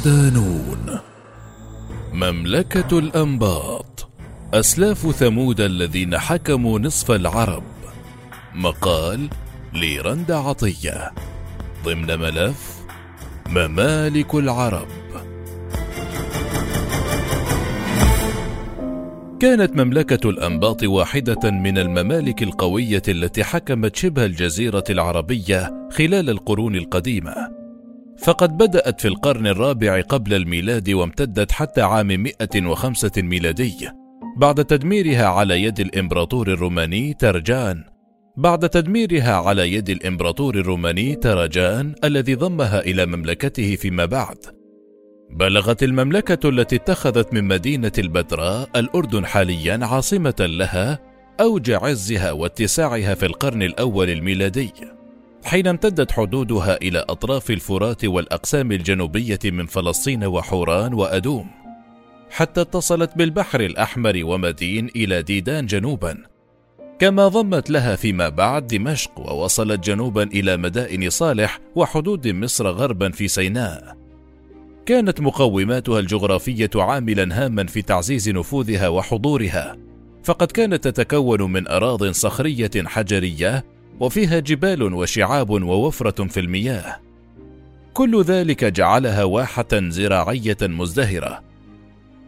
صدانون مملكة الأنباط. أسلاف ثمود الذين حكموا نصف العرب. مقال لرند عطية. ضمن ملف ممالك العرب. كانت مملكة الأنباط واحدة من الممالك القوية التي حكمت شبه الجزيرة العربية خلال القرون القديمة. فقد بدأت في القرن الرابع قبل الميلاد وامتدت حتى عام 105 ميلادي. بعد تدميرها على يد الإمبراطور الروماني ترجان. بعد تدميرها على يد الإمبراطور الروماني ترجان الذي ضمها إلى مملكته فيما بعد. بلغت المملكة التي اتخذت من مدينة البتراء الأردن حاليا عاصمة لها أوج عزها واتساعها في القرن الأول الميلادي. حين امتدت حدودها إلى أطراف الفرات والأقسام الجنوبية من فلسطين وحوران وأدوم حتى اتصلت بالبحر الأحمر ومدين إلى ديدان جنوبا. كما ضمت لها فيما بعد دمشق ووصلت جنوبا إلى مدائن صالح وحدود مصر غربا في سيناء. كانت مقوماتها الجغرافية عاملا هاما في تعزيز نفوذها وحضورها فقد كانت تتكون من اراض صخرية حجرية وفيها جبال وشعاب ووفرة في المياه. كل ذلك جعلها واحة زراعية مزدهرة.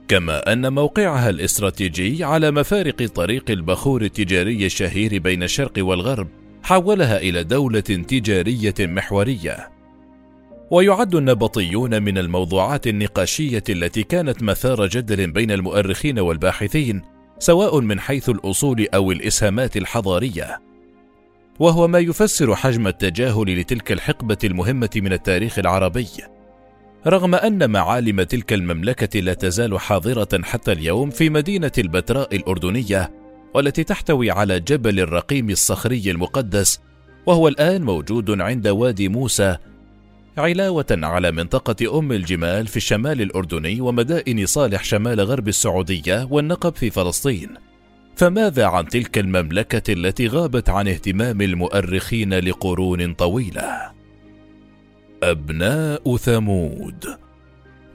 كما أن موقعها الاستراتيجي على مفارق طريق البخور التجاري الشهير بين الشرق والغرب حولها إلى دولة تجارية محورية. ويعد النبطيون من الموضوعات النقاشية التي كانت مثار جدل بين المؤرخين والباحثين سواء من حيث الأصول أو الإسهامات الحضارية. وهو ما يفسر حجم التجاهل لتلك الحقبة المهمة من التاريخ العربي. رغم أن معالم تلك المملكة لا تزال حاضرة حتى اليوم في مدينة البتراء الأردنية، والتي تحتوي على جبل الرقيم الصخري المقدس، وهو الآن موجود عند وادي موسى، علاوة على منطقة أم الجمال في الشمال الأردني ومدائن صالح شمال غرب السعودية والنقب في فلسطين. فماذا عن تلك المملكة التي غابت عن اهتمام المؤرخين لقرون طويلة؟ أبناء ثمود.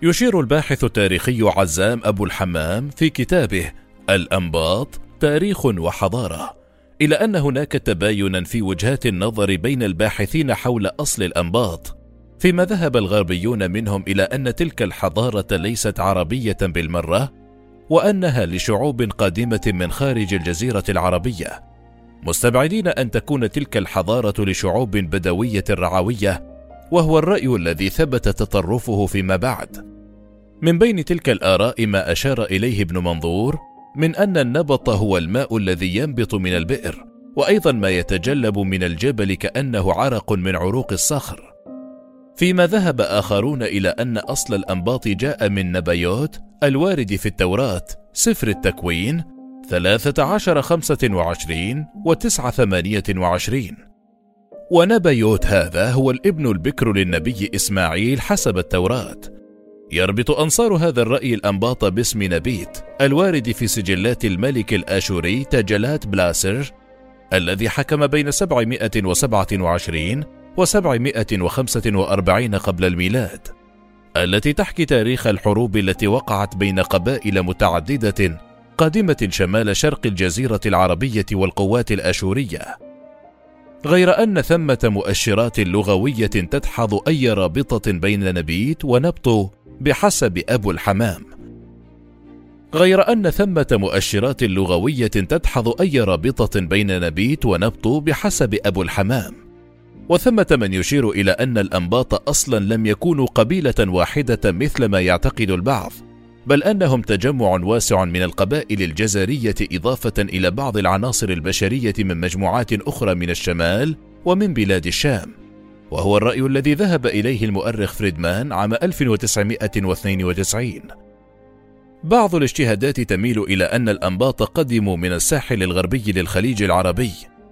يشير الباحث التاريخي عزام أبو الحمام في كتابه الأنباط تاريخ وحضارة إلى أن هناك تباينا في وجهات النظر بين الباحثين حول أصل الأنباط فيما ذهب الغربيون منهم إلى أن تلك الحضارة ليست عربية بالمرة وأنها لشعوب قادمه من خارج الجزيرة العربية. مستبعدين أن تكون تلك الحضارة لشعوب بدوية رعوية وهو الرأي الذي ثبت تطرفه فيما بعد. من بين تلك الآراء ما أشار إليه ابن منظور من أن النبط هو الماء الذي ينبط من البئر وأيضا ما يتجلب من الجبل كأنه عرق من عروق الصخر. فيما ذهب آخرون إلى أن أصل الأنباط جاء من نبيوت الوارد في التوراة سفر التكوين ثلاثة عشر خمسة وعشرين وتسعة ثمانية وعشرين. ونبيوت هذا هو الابن البكر للنبي إسماعيل حسب التوراة. يربط أنصار هذا الرأي الأنباط باسم نبيت الوارد في سجلات الملك الآشوري تجلات بلاسر الذي حكم بين 727 و745 قبل الميلاد. التي تحكي تاريخ الحروب التي وقعت بين قبائل متعددة قادمة شمال شرق الجزيرة العربية والقوات الآشورية. غير أن ثمة مؤشرات لغوية تدحض أي رابطة بين نبيت ونبط بحسب أبو الحمام. غير أن ثمة مؤشرات لغوية تدحض أي رابطة بين نبيت ونبط بحسب أبو الحمام. وثمة من يشير إلى أن الأنباط أصلا لم يكونوا قبيلة واحدة مثل ما يعتقد البعض، بل أنهم تجمع واسع من القبائل الجزرية إضافة إلى بعض العناصر البشرية من مجموعات أخرى من الشمال ومن بلاد الشام. وهو الرأي الذي ذهب إليه المؤرخ فريدمان عام 1992. بعض الاجتهادات تميل إلى أن الأنباط قدموا من الساحل الغربي للخليج العربي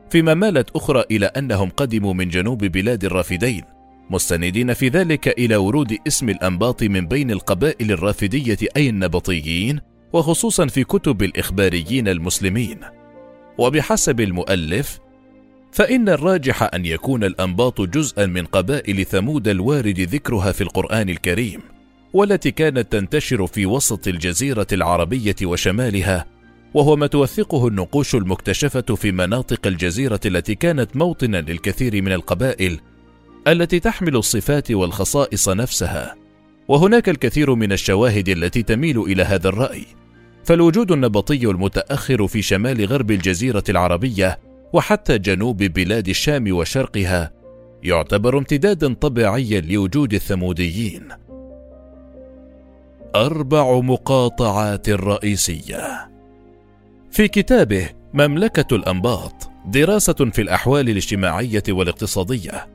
فيما مالت أخرى إلى أنهم قدموا من جنوب بلاد الرافدين مستندين في ذلك إلى ورود اسم الأنباط من بين القبائل الرافدية أي النبطيين وخصوصا في كتب الإخباريين المسلمين. وبحسب المؤلف فإن الراجح أن يكون الأنباط جزءا من قبائل ثمود الوارد ذكرها في القرآن الكريم والتي كانت تنتشر في وسط الجزيرة العربية وشمالها وهو ما توثقه النقوش المكتشفة في مناطق الجزيرة التي كانت موطنا للكثير من القبائل التي تحمل الصفات والخصائص نفسها. وهناك الكثير من الشواهد التي تميل إلى هذا الرأي. فالوجود النبطي المتأخر في شمال غرب الجزيرة العربية وحتى جنوب بلاد الشام وشرقها يعتبر امتدادا طبيعيا لوجود الثموديين. أربع مقاطعات رئيسية. في كتابه مملكة الأنباط دراسة في الأحوال الاجتماعية والاقتصادية.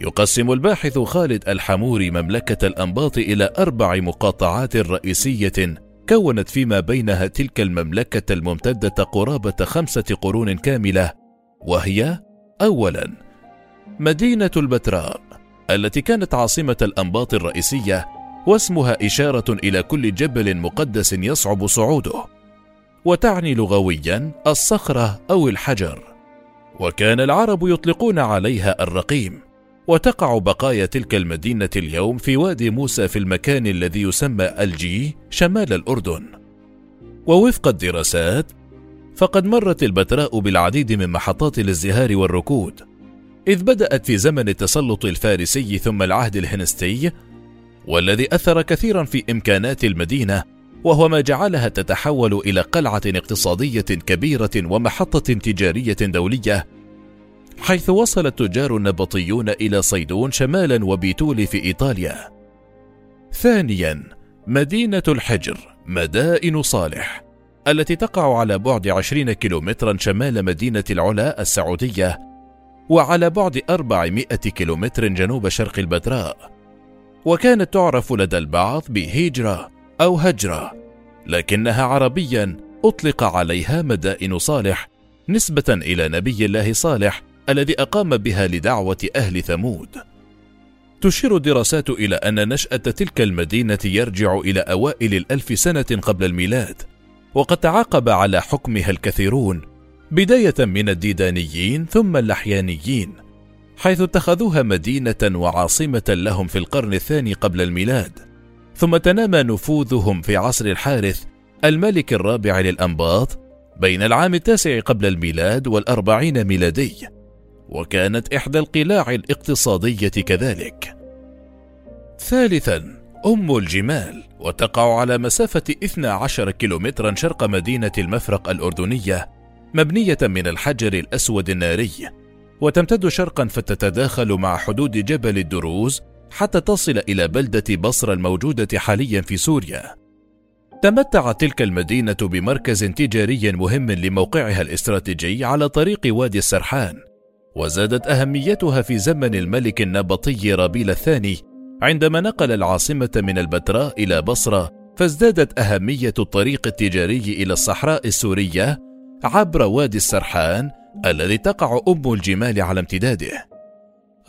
يقسم الباحث خالد الحموري مملكة الأنباط إلى أربع مقاطعات رئيسية كونت فيما بينها تلك المملكة الممتدة قرابة خمسة قرون كاملة وهي أولا مدينة البتراء التي كانت عاصمة الأنباط الرئيسية واسمها إشارة إلى كل جبل مقدس يصعب صعوده. وتعني لغويا الصخرة أو الحجر وكان العرب يطلقون عليها الرقيم وتقع بقايا تلك المدينة اليوم في وادي موسى في المكان الذي يسمى ألجي شمال الأردن. ووفق الدراسات فقد مرت البتراء بالعديد من محطات الازدهار والركود، إذ بدأت في زمن التسلط الفارسي ثم العهد الهنستي، والذي أثر كثيرا في إمكانات المدينة، وهو ما جعلها تتحول إلى قلعة اقتصادية كبيرة ومحطة تجارية دولية حيث وصل التجار النبطيون إلى صيدون شمالا وبيتول في إيطاليا. ثانيا مدينة الحجر مدائن صالح التي تقع على بعد عشرين كيلومترا شمال مدينة العلا السعودية وعلى بعد أربعمائة كيلومتر جنوب شرق البتراء وكانت تعرف لدى البعض بهيجرة أو هجرة لكنها عربيا أطلق عليها مدائن صالح نسبة إلى نبي الله صالح الذي أقام بها لدعوة أهل ثمود. تشير الدراسات إلى أن نشأة تلك المدينة يرجع إلى أوائل الألف سنة قبل الميلاد، وقد تعاقب على حكمها الكثيرون، بداية من الديدانيين ثم اللحيانيين، حيث اتخذوها مدينة وعاصمة لهم في القرن الثاني قبل الميلاد، ثم تنامى نفوذهم في عصر الحارث الملك الرابع للأنباط بين العام التاسع قبل الميلاد والأربعين ميلادي وكانت إحدى القلاع الاقتصادية كذلك. ثالثا أم الجمال وتقع على مسافة 12 كيلومترا شرق مدينة المفرق الأردنية مبنية من الحجر الأسود الناري وتمتد شرقا فتتداخل مع حدود جبل الدروز حتى تصل إلى بلدة بصرة الموجودة حاليا في سوريا. تمتعت تلك المدينة بمركز تجاري مهم لموقعها الاستراتيجي على طريق وادي السرحان وزادت أهميتها في زمن الملك النبطي رابيل الثاني عندما نقل العاصمة من البتراء إلى بصرة فازدادت أهمية الطريق التجاري إلى الصحراء السورية عبر وادي السرحان الذي تقع أم الجمال على امتداده.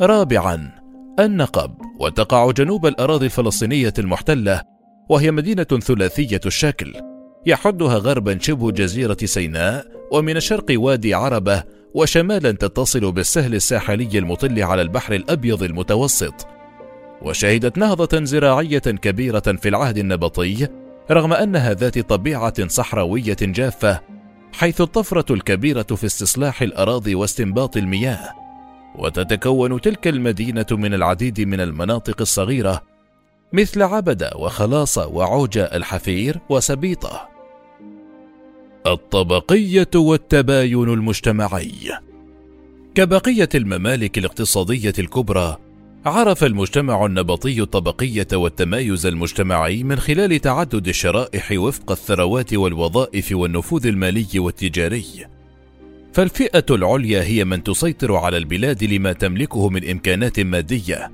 رابعا النقب وتقع جنوب الأراضي الفلسطينية المحتلة وهي مدينة ثلاثية الشكل. يحدها غربا شبه جزيرة سيناء ومن الشرق وادي عربة وشمالا تتصل بالسهل الساحلي المطل على البحر الأبيض المتوسط. وشهدت نهضة زراعية كبيرة في العهد النبطي رغم أنها ذات طبيعة صحراوية جافة حيث الطفرة الكبيرة في استصلاح الأراضي واستنباط المياه. وتتكون تلك المدينة من العديد من المناطق الصغيرة مثل عبده وخلاصه وعوجه الحفير وسبيطة الطبقية والتباين المجتمعي كبقية الممالك الاقتصادية الكبرى عرف المجتمع النبطي الطبقية والتمايز المجتمعي من خلال تعدد الشرائح وفق الثروات والوظائف والنفوذ المالي والتجاري. فالفئة العليا هي من تسيطر على البلاد لما تملكه من إمكانات مادية.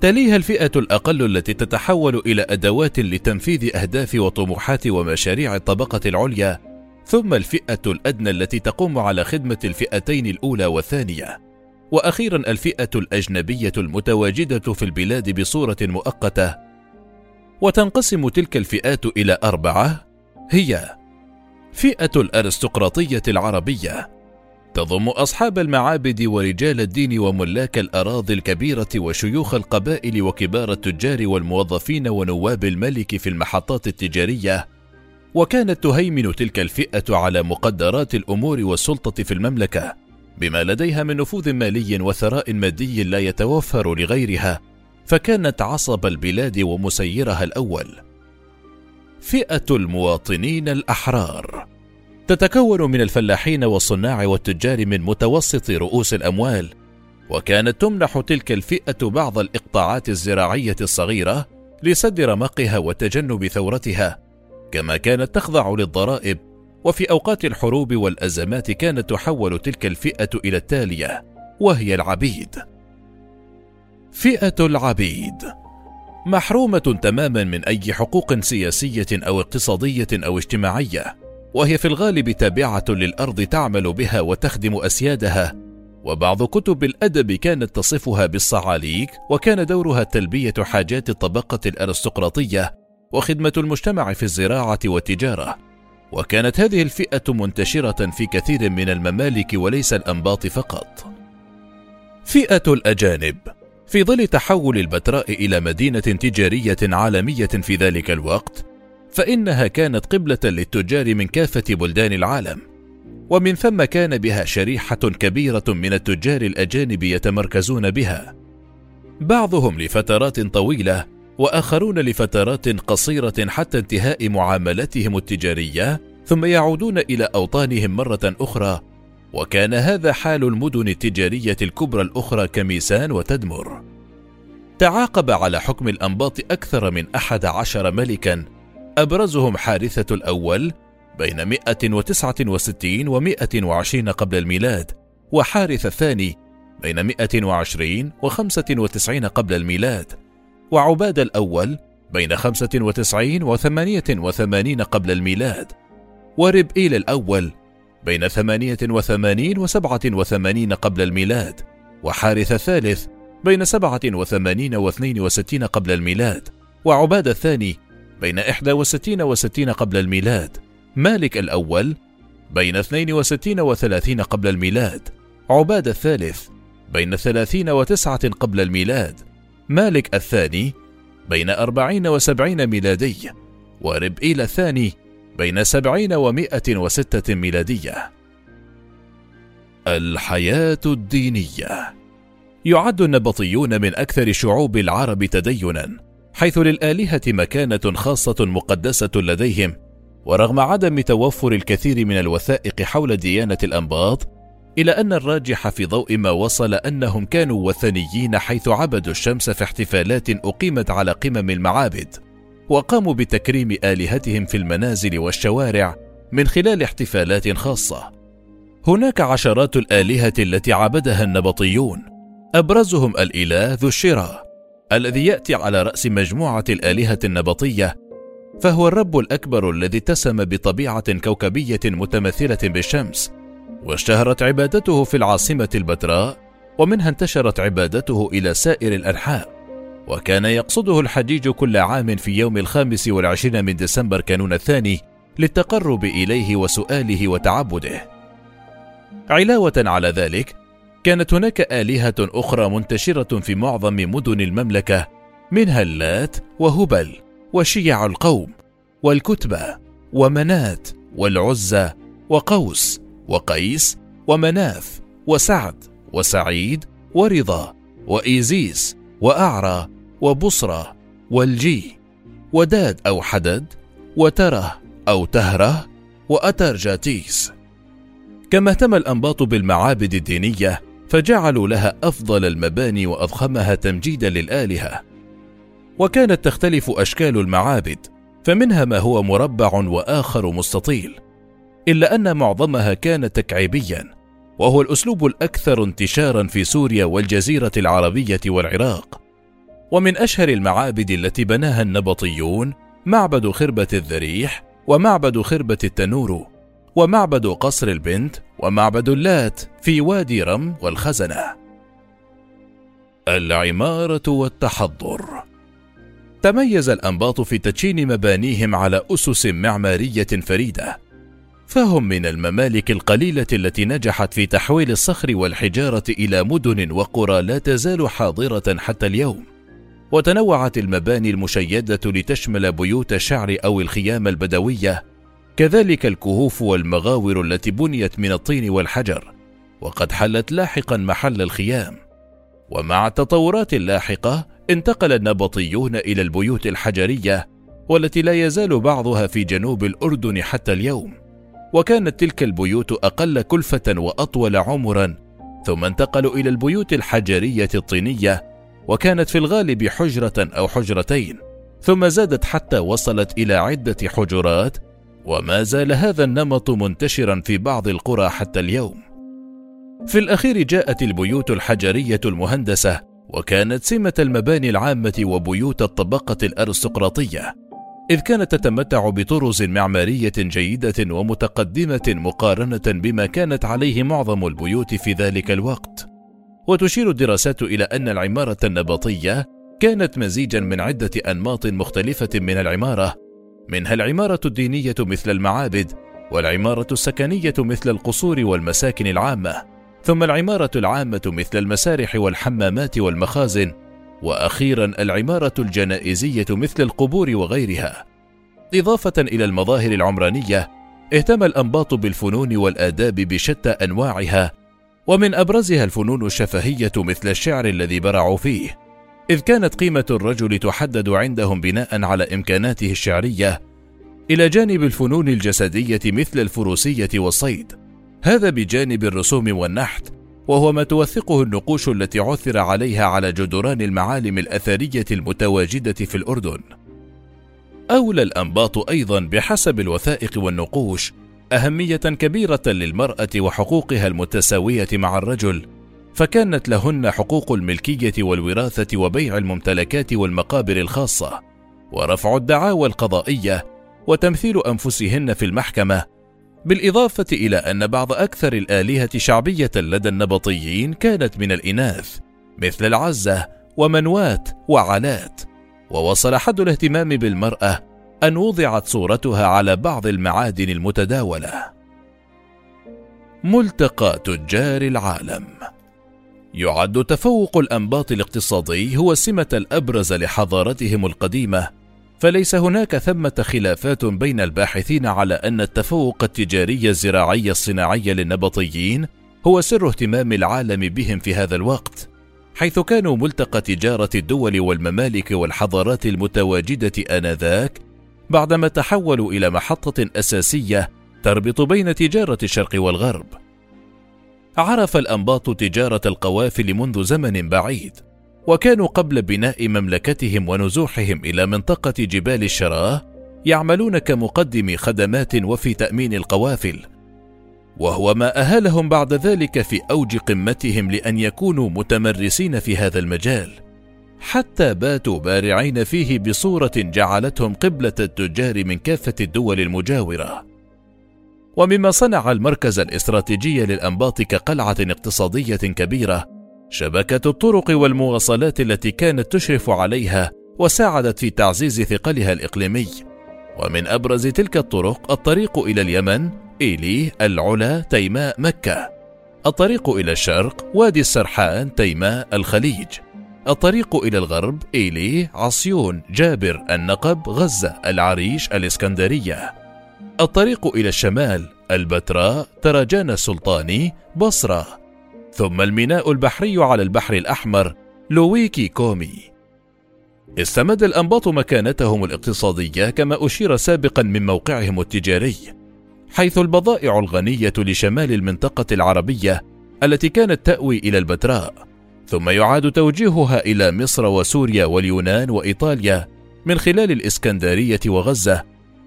تليها الفئة الأقل التي تتحول إلى أدوات لتنفيذ أهداف وطموحات ومشاريع الطبقة العليا ثم الفئة الأدنى التي تقوم على خدمة الفئتين الأولى والثانية، وأخيرا الفئة الأجنبية المتواجدة في البلاد بصورة مؤقتة. وتنقسم تلك الفئات إلى أربعة هي: فئة الأرستقراطية العربية، تضم أصحاب المعابد ورجال الدين وملاك الأراضي الكبيرة وشيوخ القبائل وكبار التجار والموظفين ونواب الملك في المحطات التجارية. وكانت تهيمن تلك الفئة على مقدرات الأمور والسلطة في المملكة بما لديها من نفوذ مالي وثراء مادي لا يتوفر لغيرها. فكانت عصب البلاد ومسيرها الأول. فئة المواطنين الأحرار. تتكون من الفلاحين والصناع والتجار من متوسط رؤوس الأموال وكانت تمنح تلك الفئة بعض الإقطاعات الزراعية الصغيرة لسد رمقها وتجنب ثورتها كما كانت تخضع للضرائب وفي أوقات الحروب والأزمات كانت تحول تلك الفئة إلى التالية وهي العبيد. فئة العبيد. محرومة تماما من أي حقوق سياسية أو اقتصادية أو اجتماعية وهي في الغالب تابعة للأرض تعمل بها وتخدم أسيادها. وبعض كتب الأدب كانت تصفها بالصعاليك وكان دورها تلبية حاجات الطبقة الأرستقراطية وخدمة المجتمع في الزراعة والتجارة. وكانت هذه الفئة منتشرة في كثير من الممالك وليس الأنباط فقط. فئة الأجانب. في ظل تحول البتراء إلى مدينة تجارية عالمية في ذلك الوقت فإنها كانت قبلة للتجار من كافة بلدان العالم، ومن ثم كان بها شريحة كبيرة من التجار الأجانب يتمركزون بها، بعضهم لفترات طويلة، وآخرون لفترات قصيرة حتى انتهاء معاملتهم التجارية، ثم يعودون إلى أوطانهم مرة أخرى، وكان هذا حال المدن التجارية الكبرى الأخرى كميسان وتدمر. تعاقب على حكم الأنباط أكثر من أحد عشر ملكا أبرزهم حارثة الأول بين 169 و 120 قبل الميلاد وحارث الثاني بين 120 و 95 قبل الميلاد وعباد الأول بين 95 و 88 قبل الميلاد وربئيل الأول بين 88 و 87 قبل الميلاد وحارث الثالث بين 87 و 62 قبل الميلاد وعباد الثاني بين 61 و 60 قبل الميلاد مالك الأول بين 62 و 30 قبل الميلاد عباد الثالث بين 30 و 9 قبل الميلاد مالك الثاني بين 40 و 70 ميلادي وربئيل الثاني بين 70 و 106 ميلادية. الحياة الدينية. يعد النبطيون من أكثر شعوب العرب تدينا حيث للآلهة مكانة خاصة مقدسة لديهم ورغم عدم توفر الكثير من الوثائق حول ديانة الأنباط إلى أن الراجح في ضوء ما وصل أنهم كانوا وثنيين حيث عبدوا الشمس في احتفالات أقيمت على قمم المعابد. وقاموا بتكريم آلهتهم في المنازل والشوارع من خلال احتفالات خاصة. هناك عشرات الآلهة التي عبدها النبطيون. أبرزهم الإله ذو الشرى الذي يأتي على رأس مجموعة الآلهة النبطية فهو الرب الأكبر الذي اتسم بطبيعة كوكبية متمثلة بالشمس واشتهرت عبادته في العاصمة البتراء ومنها انتشرت عبادته إلى سائر الأنحاء. وكان يقصده الحجيج كل عام في يوم الخامس والعشرين من ديسمبر كانون الثاني للتقرب إليه وسؤاله وتعبده. علاوة على ذلك كانت هناك آلهة أخرى منتشرة في معظم مدن المملكة منها اللات وهبل وشيع القوم والكتبة ومنات والعزى وقوس وقيس ومناف وسعد وسعيد ورضا وإيزيس وأعرى وبصرة والجي وداد أو حدد وتره أو تهره وأترجاتيس. كما اهتم الأنباط بالمعابد الدينية فجعلوا لها أفضل المباني وأضخمها تمجيدا للآلهة. وكانت تختلف أشكال المعابد فمنها ما هو مربع وآخر مستطيل إلا أن معظمها كان تكعيبيا وهو الأسلوب الأكثر انتشارا في سوريا والجزيرة العربية والعراق. ومن أشهر المعابد التي بناها النبطيون معبد خربة الذريح ومعبد خربة التنور ومعبد قصر البنت ومعبد اللات في وادي رم والخزنة. العمارة والتحضر تميز الأنباط في تدشين مبانيهم على أسس معمارية فريدة، فهم من الممالك القليلة التي نجحت في تحويل الصخر والحجارة إلى مدن وقرى لا تزال حاضرة حتى اليوم. وتنوعت المباني المشيدة لتشمل بيوت الشعر أو الخيام البدوية، كذلك الكهوف والمغاور التي بنيت من الطين والحجر، وقد حلت لاحقا محل الخيام. ومع التطورات اللاحقة انتقل النبطيون إلى البيوت الحجرية والتي لا يزال بعضها في جنوب الأردن حتى اليوم. وكانت تلك البيوت أقل كلفة وأطول عمرا ثم انتقلوا إلى البيوت الحجرية الطينية وكانت في الغالب حجرة أو حجرتين ثم زادت حتى وصلت إلى عدة حجرات وما زال هذا النمط منتشرا في بعض القرى حتى اليوم في الأخير جاءت البيوت الحجرية المهندسة وكانت سمة المباني العامة وبيوت الطبقة الأرستقراطية إذ كانت تتمتع بطرز معمارية جيدة ومتقدمة مقارنة بما كانت عليه معظم البيوت في ذلك الوقت. وتشير الدراسات إلى أن العمارة النبطية كانت مزيجا من عدة أنماط مختلفة من العمارة، منها العمارة الدينية مثل المعابد، والعمارة السكنية مثل القصور والمساكن العامة، ثم العمارة العامة مثل المسارح والحمامات والمخازن، وأخيرا العمارة الجنائزية مثل القبور وغيرها. إضافة إلى المظاهر العمرانية اهتم الأنباط بالفنون والآداب بشتى أنواعها. ومن أبرزها الفنون الشفهية مثل الشعر الذي برعوا فيه. إذ كانت قيمة الرجل تحدد عندهم بناء على إمكاناته الشعرية إلى جانب الفنون الجسدية مثل الفروسية والصيد. هذا بجانب الرسوم والنحت وهو ما توثقه النقوش التي عثر عليها على جدران المعالم الأثرية المتواجدة في الأردن. أولى الأنباط أيضا بحسب الوثائق والنقوش أهمية كبيرة للمرأة وحقوقها المتساوية مع الرجل فكانت لهن حقوق الملكية والوراثة وبيع الممتلكات والمقابر الخاصة ورفع الدعاوى القضائية وتمثيل أنفسهن في المحكمة بالإضافة إلى أن بعض أكثر الآلهة شعبية لدى النبطيين كانت من الإناث مثل العزة ومنوات وعلات ووصل حد الاهتمام بالمرأة أن وضعت صورتها على بعض المعادن المتداولة. ملتقى تجار العالم. يعد تفوق الأنباط الاقتصادي هو السمة الأبرز لحضارتهم القديمة فليس هناك ثمة خلافات بين الباحثين على أن التفوق التجاري الزراعي الصناعي للنبطيين هو سر اهتمام العالم بهم في هذا الوقت، حيث كانوا ملتقى تجارة الدول والممالك والحضارات المتواجدة آنذاك، بعدما تحولوا إلى محطة أساسية تربط بين تجارة الشرق والغرب. عرف الأنباط تجارة القوافل منذ زمن بعيد، وكانوا قبل بناء مملكتهم ونزوحهم إلى منطقة جبال الشراه يعملون كمقدم خدمات وفي تأمين القوافل وهو ما أهلهم بعد ذلك في أوج قمتهم لأن يكونوا متمرسين في هذا المجال حتى باتوا بارعين فيه بصورة جعلتهم قبلة التجار من كافة الدول المجاورة. ومما صنع المركز الاستراتيجي للأنباط كقلعة اقتصادية كبيرة شبكة الطرق والمواصلات التي كانت تشرف عليها وساعدت في تعزيز ثقلها الإقليمي. ومن أبرز تلك الطرق الطريق إلى اليمن إيلي العلا تيماء مكة. الطريق إلى الشرق وادي السرحان تيماء الخليج. الطريق إلى الغرب إيلي عصيون جابر النقب غزة العريش الإسكندرية. الطريق إلى الشمال البتراء ترجان السلطاني بصرة. ثم الميناء البحري على البحر الأحمر لويكي كومي. استمد الأنباط مكانتهم الاقتصادية كما أشير سابقا من موقعهم التجاري حيث البضائع الغنية لشمال المنطقة العربية التي كانت تأوي إلى البتراء. ثم يعاد توجيهها إلى مصر وسوريا واليونان وإيطاليا من خلال الإسكندرية وغزة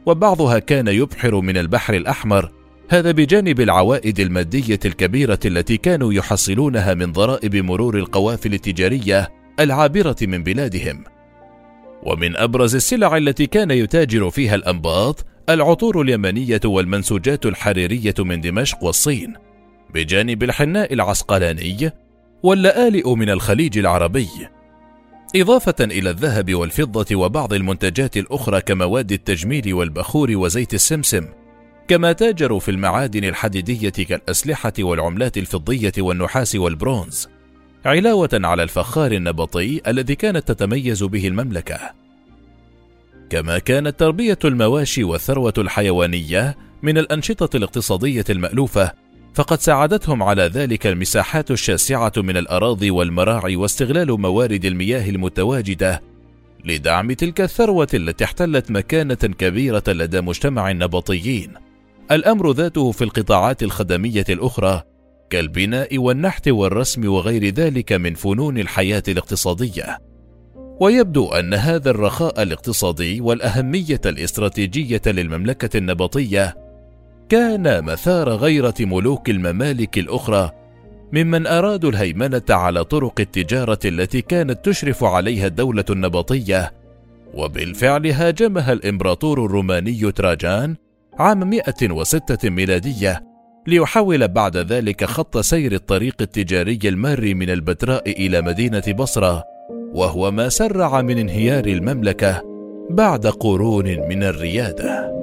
وبعضها كان يبحر من البحر الأحمر هذا بجانب العوائد المادية الكبيرة التي كانوا يحصلونها من ضرائب مرور القوافل التجارية العابرة من بلادهم. ومن أبرز السلع التي كان يتاجر فيها الأنباط العطور اليمنية والمنسوجات الحريرية من دمشق والصين. بجانب الحناء العسقلاني واللآلئ من الخليج العربي. إضافة إلى الذهب والفضة وبعض المنتجات الأخرى كمواد التجميل والبخور وزيت السمسم كما تاجروا في المعادن الحديدية كالأسلحة والعملات الفضية والنحاس والبرونز علاوة على الفخار النبطي الذي كانت تتميز به المملكة. كما كانت تربية المواشي والثروة الحيوانية من الأنشطة الاقتصادية المألوفة فقد ساعدتهم على ذلك المساحات الشاسعة من الأراضي والمراعي واستغلال موارد المياه المتواجدة لدعم تلك الثروة التي احتلت مكانة كبيرة لدى مجتمع النبطيين. الأمر ذاته في القطاعات الخدمية الأخرى كالبناء والنحت والرسم وغير ذلك من فنون الحياة الاقتصادية. ويبدو أن هذا الرخاء الاقتصادي والأهمية الاستراتيجية للمملكة النبطية كان مثار غيرة ملوك الممالك الأخرى ممن أرادوا الهيمنة على طرق التجارة التي كانت تشرف عليها الدولة النبطية. وبالفعل هاجمها الإمبراطور الروماني تراجان عام 106 ميلادية ليحاول بعد ذلك خط سير الطريق التجاري المار من البتراء إلى مدينة بصرة وهو ما سرع من انهيار المملكة بعد قرون من الريادة.